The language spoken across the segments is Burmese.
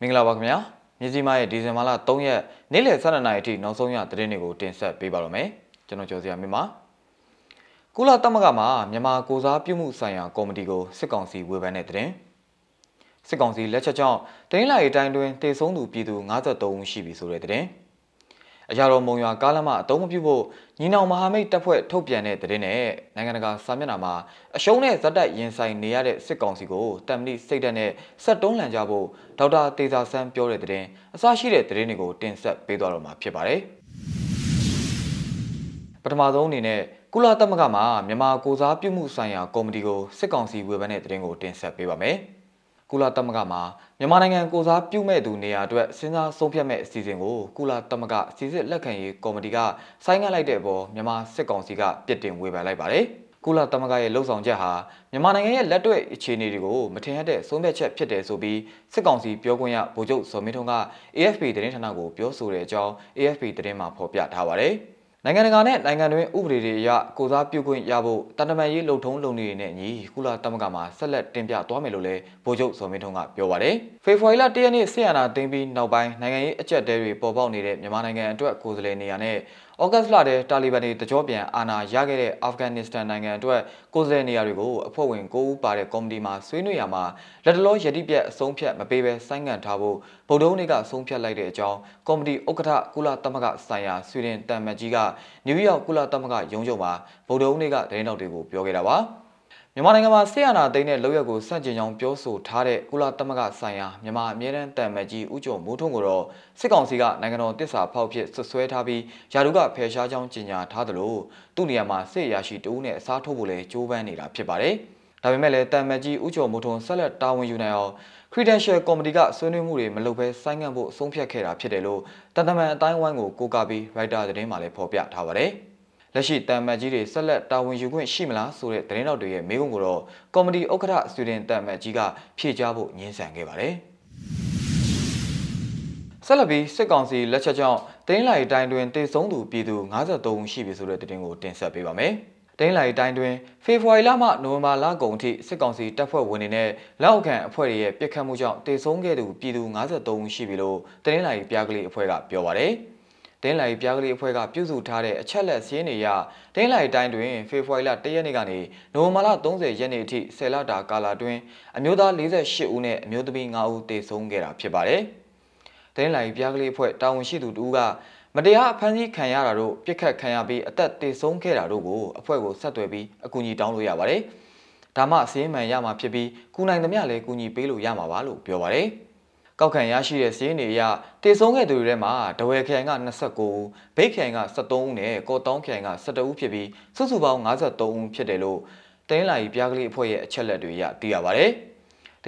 မင်္ဂလာပါခင်ဗျာမြစီမရဲ့ဒီဇင်ဘာလ3ရက်နေ့လယ်12နာရီအထိနောက်ဆုံးရသတင်းတွေကိုတင်ဆက်ပေးပါတော့မယ်ကျွန်တော်ကျော်စရာမင်းပါကုလသမဂ္ဂမှာမြန်မာကိုစားပြုမှုဆိုင်ရာကော်မတီကိုစစ်ကောင်စီဝေဖန်တဲ့သတင်းစစ်ကောင်စီလက်ချက်ကြောင့်တင်းလာရီတိုင်းတွင်တေဆုံးသူပြည်သူ53ဦးရှိပြီဆိုတဲ့သတင်း အရာတော်မုံရွာကားလမ်းမအတုံးမပြုဖို့ညီနောင်မဟာမိတ်တပ်ဖွဲ့ထုတ်ပြန်တဲ့သတင်းနဲ့နိုင်ငံတကာစာမျက်နှာမှာအရှုံးနဲ့ဇက်တိုက်ရင်ဆိုင်နေရတဲ့စစ်ကောင်စီကိုတမ်မဏိစိတ်ဓာတ်နဲ့ဆက်တွန်းလှန်ကြဖို့ဒေါက်တာတေဇာဆန်းပြောတဲ့သတင်းအစရှိတဲ့သတင်းတွေကိုတင်ဆက်ပေးသွားတော့မှာဖြစ်ပါတယ်ပထမဆုံးအနေနဲ့ကုလသမဂ္ဂမှာမြန်မာကိုစားပြုမှုဆိုင်ရာကော်မတီကိုစစ်ကောင်စီဝေဖန်တဲ့သတင်းကိုတင်ဆက်ပေးပါမယ်။ ကုလသမဂ္ဂမှာမြန်မာနိုင်ငံကိုစားပြုမဲ့သူနေရာအတွက်စဉ်းစားဆုံးဖြတ်မဲ့အစီအစဉ်ကိုကုလသမဂ္ဂစီစစ်လက်ခံရေးကော်မတီကဆိုင်းငံ့လိုက်တဲ့အပေါ်မြန်မာစစ်ကောင်စီကပြစ်တင်ဝေဖန်လိုက်ပါတယ်။ကုလသမဂ္ဂရဲ့လှုပ်ဆောင်ချက်ဟာမြန်မာနိုင်ငံရဲ့လက်တွေ့အခြေအနေတွေကိုမထင်ရတဲ့ဆုံးဖြတ်ချက်ဖြစ်တယ်ဆိုပြီးစစ်ကောင်စီပြောခွင့်ရဗိုလ်ချုပ်စော်မင်းထွန်းက AFP သတင်းဌာနကိုပြောဆိုတဲ့အကြောင်း AFP သတင်းမှာဖော်ပြထားပါတယ်။ နိုင်ငံတကာနဲ့နိုင်ငံတွင်းဥပဒေတွေအရကိုစားပြုခွင့်ရဖို့တန်တမာရေးလုံထုံးလုံနေတွေနဲ့ညီကုလသမဂ္ဂမှာဆက်လက်တင်ပြသွားမယ်လို့လည်းဗိုလ်ချုပ်စော်မင်းထွန်းကပြောပါတယ်။ဖေဖော်ဝါရီလ၁ရက်နေ့ဆီယနာသိမ်းပြီးနောက်ပိုင်းနိုင်ငံရေးအကြက်တဲတွေပေါ်ပေါက်နေတဲ့မြန်မာနိုင်ငံအတွက်ကိုယ်စားလှယ်နေရာနဲ့ ဩဂတ်စ်လထဲတာလီဘန်တွေတကြောပြန်အာဏာရခဲ့တဲ့အာဖဂန်နစ္စတန်နိုင်ငံအတွက်ကိုယ်စားလှယ်နေရာတွေကိုအဖွဲ့ဝင်၉ဦးပါတဲ့ကော်မတီမှဆွေးနွေးရမှာလက်တလောယတိပြက်အဆုံးဖြတ်မပေးဘဲဆိုင်းငံ့ထားဖို့ဗုဒ္ဓဦးနေ့ကဆုံးဖြတ်လိုက်တဲ့အကြောင်းကော်မတီဥက္ကဋ္ဌကုလသမဂ္ဂဆိုင်ရာဆွေဒင်တန်မတ်ကြီးကနယူးယောက်ကုလသမဂ္ဂရုံးချုပ်မှာဗုဒ္ဓဦးနေ့ကသတင်းတော်တွေကိုပြောခဲ့တာပါ။ မြန်မာနိုင်ငံမှာဆီယနာသိန်းတဲ့လောက်ရက်ကိုစန့်ကျင်ကြောင်းပြောဆိုထားတဲ့ကုလသမဂ္ဂဆိုင်ရာမြန်မာအမြဲတမ်းတန်မတ်ကြီးဦးကျော်မိုးထွန်းကိုတော့စစ်ကောင်စီကနိုင်ငံတော်တစ္ဆာဖောက်ဖြစ်ဆွဆွဲထားပြီးယာရုကဖယ်ရှားကြောင်းကြေညာထားသလိုသူ့နေရာမှာစစ်ရရှိတူးနဲ့အစားထိုးဖို့လဲကြိုးပမ်းနေတာဖြစ်ပါတယ်။ဒါပေမဲ့လည်းတန်မတ်ကြီးဦးကျော်မိုးထွန်းဆက်လက်တာဝန်ယူနိုင်အောင် Credential Committee ကဆွေးနွေးမှုတွေမလုပ်ဘဲဆိုင်းငံ့ဖို့ဆုံးဖြတ်ခဲ့တာဖြစ်တယ်လို့တန်တမန်အတိုင်းဝိုင်းကိုကိုးကားပြီး Writer သတင်းမှာလည်းဖော်ပြထားပါတယ်။ လက်ရှိတန်မတ်ကြီးတွေဆက်လက်တာဝန်ယူခွင့်ရှိမလားဆိုတဲ့သတင်းတော်တွေရဲ့မေးခွန်းကိုတော့ကော်မတီဥက္ကဋ္ဌစတူဒင်တန်မတ်ကြီးကဖြေကြားဖို့ညှင်းဆန်ခဲ့ပါတယ်ဆက်လက်ပြီးစစ်ကောင်စီလက်ချက်ကြောင့်တင်းလိုက်တိုင်းတွင်တေဆုံးသူပြည်သူ53ဦးရှိပြီဆိုတဲ့သတင်းကိုတင်ဆက်ပေးပါမယ်။တင်းလိုက်တိုင်းတွင်ဖေဖော်ဝါရီလမှနိုဝင်ဘာလကုန်အထိစစ်ကောင်စီတပ်ဖွဲ့ဝင်တွေနဲ့လက်အောက်ခံအဖွဲ့တွေရဲ့ပြစ်ခတ်မှုကြောင့်တေဆုံးခဲ့သူပြည်သူ53ဦးရှိပြီလို့တင်းလိုက်ပြားကလေးအဖွဲ့ကပြောပါတယ်။ တင်းလိုက်ပြားကလေးအဖွဲ့ကပြုစုထားတဲ့အချက်လက်စည်းနေရတင်းလိုက်တိုင်းတွင်ဖေဖော်ဝါရီလ1ရက်နေ့ကနေနိုဝင်ဘာလ30ရက်နေ့အထိ10လတာကာလတွင်အမျိုးသား48ဦးနဲ့အမျိုးသမီး9ဦးသေဆုံးခဲ့တာဖြစ်ပါတယ်။တင်းလိုက်ပြားကလေးအဖွဲ့တာဝန်ရှိသူတူကမတရားဖမ်းဆီးခံရတာတို့ပြစ်ခတ်ခံရပြီးအသက်သေဆုံးခဲ့တာတို့ကိုအဖွဲ့ကိုဆက်သွယ်ပြီးအကူအညီတောင်းလို့ရပါတယ်။ဒါမှအစည်းအမှန်ရမှာဖြစ်ပြီးကုနိုင်သမျှလည်းကူညီပေးလို့ရမှာပါလို့ပြောပါတယ်။ ကောက်ခံရရှိတဲ့စီးရင်တွေအရတေဆုံးခဲ့သူတွေထဲမှာဒဝဲခရိုင်က29ဦး၊ဘိတ်ခရိုင်က73ဦးနဲ့ကော့တောင်းခရိုင်က12ဦးဖြစ်ပြီးစုစုပေါင်း53ဦးဖြစ်တယ်လို့တင်းလာရီပြားကလေးအဖွဲ့ရဲ့အချက်လက်တွေအရသိရပါဗျ။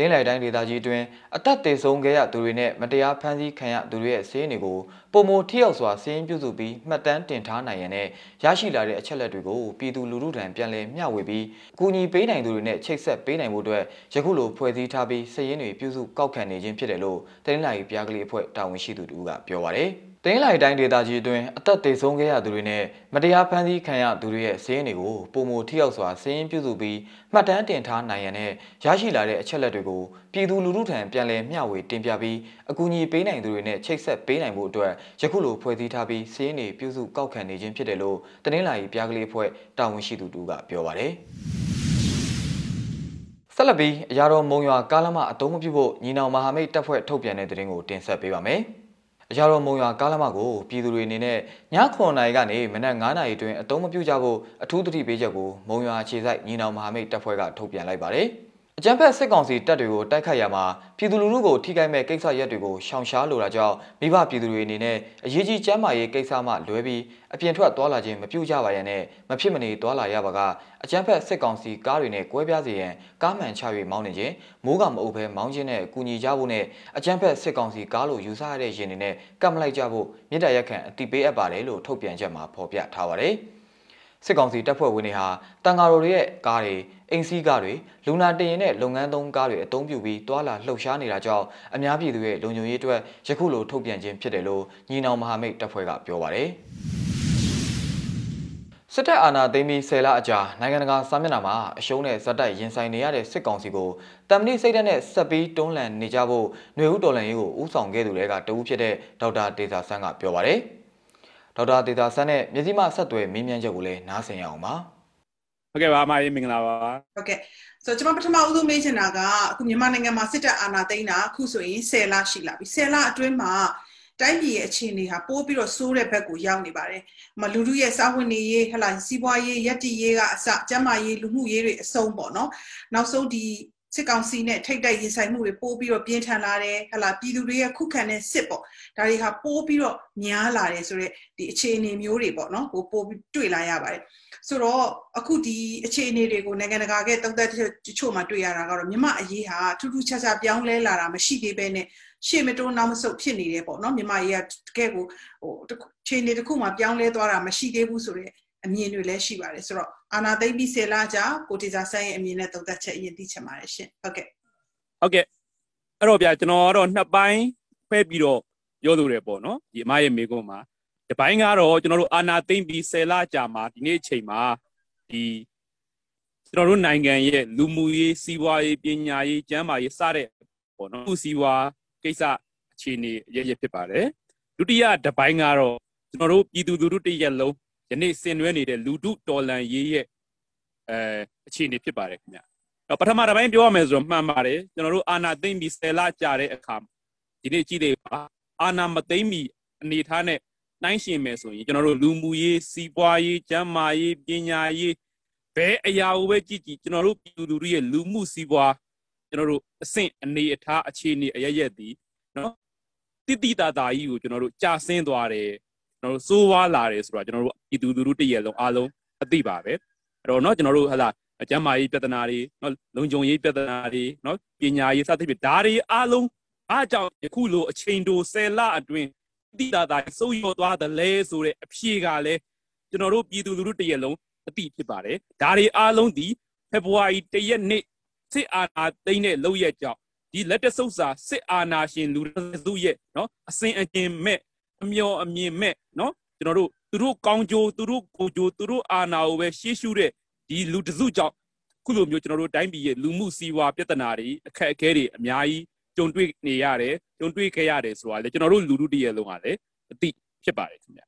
ဒင်းလိုက်တိုင်းဒေသကြီးအတွင်းအသက်သေဆုံးခဲ့ရသူတွေနဲ့မတရားဖမ်းဆီးခံရသူတွေရဲ့စီးရင်တွေကိုပုံမထိရောက်စွာစီးရင်ပြုစုပြီးမှတ်တမ်းတင်ထားနိုင်ရန်နဲ့ရရှိလာတဲ့အချက်လက်တွေကိုပြည်သူလူထုထံပြန်လည်မျှဝေပြီးအကူအညီပေးနိုင်သူတွေနဲ့ချိတ်ဆက်ပေးနိုင်ဖို့အတွက်ယခုလိုဖွဲ့စည်းထားပြီးစီးရင်တွေပြုစုကောက်ခံနေခြင်းဖြစ်တယ်လို့တင်းလိုက်ပြားကလေးအဖွဲ့တာဝန်ရှိသူတို့ကပြောပါရယ် တင်းလိုက်တိုင်းဒေသကြီးအတွင်းအသက်သေဆုံးခဲ့ရသူတွေနဲ့မတရားဖမ်းဆီးခံရသူတွေရဲ့စီးရင်တွေကိုပုံမထိရောက်စွာစီးရင်ပြုစုပြီးမှတ်တမ်းတင်ထားနိုင်ရန်နဲ့ရရှိလာတဲ့အချက်လက်တွေကိုပြည်သူလူထုထံပြန်လည်မျှဝေတင်ပြပြီးအကူအညီပေးနိုင်သူတွေနဲ့ချိတ်ဆက်ပေးနိုင်ဖို့အတွက်ယခုလိုဖွဲ့စည်းထားပြီးစီးရင်တွေပြုစုကောက်ခံနေခြင်းဖြစ်တယ်လို့တနင်္လာရီပြားကလေးအဖွဲ့တာဝန်ရှိသူတူကပြောပါတယ်ဆက်လက်ပြီးအရာတော်မုံရွာကားလမ်းမအတုံးမပြုဖို့ညီနောင်မဟာမိတ်တပ်ဖွဲ့ထုတ်ပြန်တဲ့သတင်းကိုတင်ဆက်ပေးပါမယ်။ အရာတော်မုံရွာကားလမ်းမကိုပြည်သူတွေအနေနဲ့ည9နာရီကနေမနက်9နာရီတွင်အတုံးမပြုကြဖို့အထူးသတိပေးချက်ကိုမုံရွာခြေစိုက်ညီနောင်မဟာမိတ်တပ်ဖွဲ့ကထုတ်ပြန်လိုက်ပါတယ်။ အကြံဖက်စစ်ကောင်စီတပ်တွေကိုတိုက်ခိုက်ရမှာပြည်သူလူထုကိုထိခိုက်မဲ့ကိစ္စရပ်တွေကိုရှောင်ရှားလိုတာကြောင့်မိဘပြည်သူတွေအနေနဲ့အရေးကြီးကျန်းမာရေးကိစ္စမှလွဲပြီးအပြင်ထွက်သွားလာခြင်းမပြုကြပါရနဲ့မဖြစ်မနေသွားလာရပါကအကြံဖက်စစ်ကောင်စီကားတွေနဲ့ကွဲပြားစေရန်ကားမှန်ချ၍မောင်းနေခြင်းမိုးကမအုပ်ဘဲမောင်းခြင်းနဲ့ကူညီကြဖို့နဲ့အကြံဖက်စစ်ကောင်စီကားလို့ယူဆရတဲ့ရင်တွေနဲ့ကပ်မလိုက်ကြဖို့မြစ်တရက်ခန့်အတိပေးအပ်ပါတယ်လို့ထုတ်ပြန်ချက်မှာဖော်ပြထားပါတယ်။စစ်ကောင်စီတပ်ဖွဲ့ဝင်တွေဟာတန်ဃာတော်တွေရဲ့ကားတွေ အိမ်စီးကားတွေလူနာတင်ရင်နဲ့လုပ်ငန်းသုံးကားတွေအသုံးပြုပြီးတွာလာလှုပ်ရှားနေတာကြောင့်အများပြည်သူရဲ့လုံခြုံရေးအတွက်ယခုလိုထုတ်ပြန်ခြင်းဖြစ်တယ်လို့ညီနောင်မဟာမိတ်တပ်ဖွဲ့ကပြောပါတယ်စစ်တပ်အာဏာသိမ်းပြီး10လအကြာနိုင်ငံတကာစာမျက်နှာမှာအရှုံးနဲ့ဇက်တိုက်ရင်ဆိုင်နေရတဲ့စစ်ကောင်စီကိုတမ်မဏိစိတ်ဓာတ်နဲ့ဆက်ပြီးတွန်းလှန်နေကြဖို့ຫນွေဦးတော်လှန်ရေးကိုဦးဆောင်ခဲ့သူတွေကတဦးဖြစ်တဲ့ဒေါက်တာဒေတာဆန်းကပြောပါတယ်။ဒေါက်တာဒေတာဆန်းနဲ့မြစည်းမဆက်သွယ်မင်းမြန်းချက်ကိုလည်းနားဆင်ရအောင်ပါ။ ဟုတ်ကဲ့ပါအမကြီးမင်္ဂလာပါဟုတ်ကဲ့ဆိုတော့ကျွန်မပထမဦးဆုံးမေးချင်တာကအခုမြန်မာနိုင်ငံမှာစစ်တပ်အာဏာသိမ်းတာအခုဆိုရင်10လရှိလာပြီ10လအတွင်းမှာတိုင်းပြည်ရဲ့အခြေအနေဟာပိုးပြီးတော့စိုးတဲ့ဘက်ကိုရောက်နေပါတယ်။မလူလူရဲ့စာဝင်နေရေးဟလာစီးပွားရေးရက်တီရေးကအစကျန်းမာရေးလူမှုရေးတွေအစုံပေါ့နော်။နောက်ဆုံးဒီ စစ်ကောင်စီနဲ့ထိတ်တိုက်ရင်ဆိုင်မှုတွေပိုးပြီးတော့ပြင်းထန်လာတယ်ဟလာပြည်သူတွေရဲ့ခုခံတဲ့စစ်ပေါ့ဒါတွေဟာပိုးပြီးတော့များလာတယ်ဆိုတော့ဒီအခြေအနေမျိုးတွေပေါ့နော်ကိုပိုးပြီးတွေ့လာရပါတယ်ဆိုတော့အခုဒီအခြေအနေတွေကိုနိုင်ငံတကာကတုံ့သက်တချို့မှတွေ့ရတာကတော့မြမအရေးဟာထူးထူးခြားခြားပြောင်းလဲလာတာမရှိသေးဘဲနဲ့ရှေ့မတိုးနောက်မဆုတ်ဖြစ်နေတယ်ပေါ့နော်မြမအရေးကတကယ်ကိုဟိုခြေအနေတစ်ခုမှပြောင်းလဲသွားတာမရှိသေးဘူးဆိုတော့ အမြင်တွေလည်းရှိပါတယ်ဆိုတော့အာနာသိမ့်ပြီးဆယ်လကြာကိုတီဇာဆန်းရဲ့အမြင်နဲ့သုံးသပ်ချက်အရင်သိချင်ပါတယ်ရှင်ဟုတ်ကဲ့ဟုတ်ကဲ့အဲ့တော့ဗျာကျွန်တော်ကတော့နှစ်ပိုင်းဖဲပြီးတော့ပြောလိုတယ်ပေါ့နော်ဒီအမရဲ့မိကုံးမှာဒီပိုင်းကတော့ကျွန်တော်တို့အာနာသိမ့်ပြီး10လကြာမှာဒီနေ့အချိန်မှာဒီကျွန်တော်တို့နိုင်ငံရဲ့လူမှုရေးစီးပွားရေးပညာရေးကျန်းမာရေးစတဲ့ပေါ့နော်စီးပွားကိစ္စအခြေအနေရရဖြစ်ပါတယ်ဒုတိယတစ်ပိုင်းကတော့ကျွန်တော်တို့ပြည်သူလူထုတရက်လုံး ယနေ့ဆင်နွှဲနေတဲ့လူထုတော်လှန်ရေးရဲ့အဲအခြေအနေဖြစ်ပါတယ်ခင်ဗျတော့ပထမတစ်ပိုင်းပြောရမယ်ဆိုတော့မှန်ပါတယ်ကျွန်တော်တို့အာနာသိမ့်ပြီး10လကြာတဲ့အခါဒီနေ့ကြည့်လေပါအာနာမသိမ့်ပြီးအနေထားနဲ့နှိုင်းရှင်မယ်ဆိုရင်ကျွန်တော်တို့လူမှုရေးစီးပွားရေးကျန်းမာရေးပညာရေးဘယ်အရာကိုပဲကြည့်ကြည့်ကျွန်တော်တို့ပြည်သူလူထုရဲ့လူမှုစီးပွားကျွန်တော်တို့အဆင့်အနေအထားအခြေအနေအရရက်ဒီနော်တိတိတာတာကြီးကိုကျွန်တော်တို့ကြာဆင်းသွားတယ် ကျွန်တော်တို့စိုးဝါးလာတယ်ဆိုတော့ကျွန်တော်တို့ပြည်သူလူထုတည့်ရလုံးအားလုံးအသိပါပဲအဲ့တော့เนาะကျွန်တော်တို့ဟလာအကျမ်းမာရေးပြဿနာတွေเนาะလုံခြုံရေးပြဿနာတွေเนาะပညာရေးစသဖြင့်ဒါတွေအားလုံးအားကြောင့်ယခုလိုအချိန်တို10လအတွင်းတိတာတာစိုးရောသွားတယ်လဲဆိုတဲ့အဖြေကလည်းကျွန်တော်တို့ပြည်သူလူထုတည့်ရလုံးအသိဖြစ်ပါတယ်ဒါတွေအားလုံးဒီဖေဖော်ဝါရီတရက်နေ့စစ်အာဏာသိမ်းတဲ့လုပ်ရက်ကြောင့်ဒီလက်တဆုပ်စာစစ်အာဏာရှင်လူစုရဲ့เนาะအစဉ်အကျင်မဲ့ အမျော်အမြင်မဲ့နော်ကျွန်တော်တို့သူတို့ကောင်းကျိုးသူတို့ကိုကျိုးသူတို့အာဏာကိုပဲရှေ့ရှုတဲ့ဒီလူတစုကြောင့်ခုလိုမျိုးကျွန်တော်တို့တိုင်းပြည်ရဲ့လူမှုစီးပွားပြဿနာတွေအခက်အခဲတွေအများကြီးကြုံတွေ့နေရတယ်ကြုံတွေ့ခဲ့ရတယ်ဆိုတာလေကျွန်တော်တို့လူလူတည်းရဲ့လုံးကလည်းအတိဖြစ်ပါတယ်ခင်ဗျာ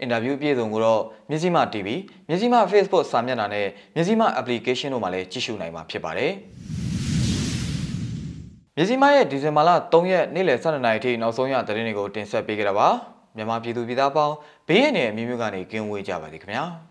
အင်တာဗျူးပြည်စုံကိုတော့မြစည်းမ TV မြစည်းမ Facebook စာမျက်နှာနဲ့မြစည်းမ application တို့မှာလည်းကြည့်ရှုနိုင်မှာဖြစ်ပါတယ်။ မြစည်းမရဲ့ဒီဇင်ဘာလ3ရက်နေ့လယ်12နာရီထိနောက်ဆုံးရသတင်းတွေကိုတင်ဆက်ပေးကြတာပါ။မြန်မာပြည်သူပြည်သားပေါင်းဘေးရန်တွေအမျိုးမျိုးကနေကင်းဝေးကြပါစေခင်ဗျာ။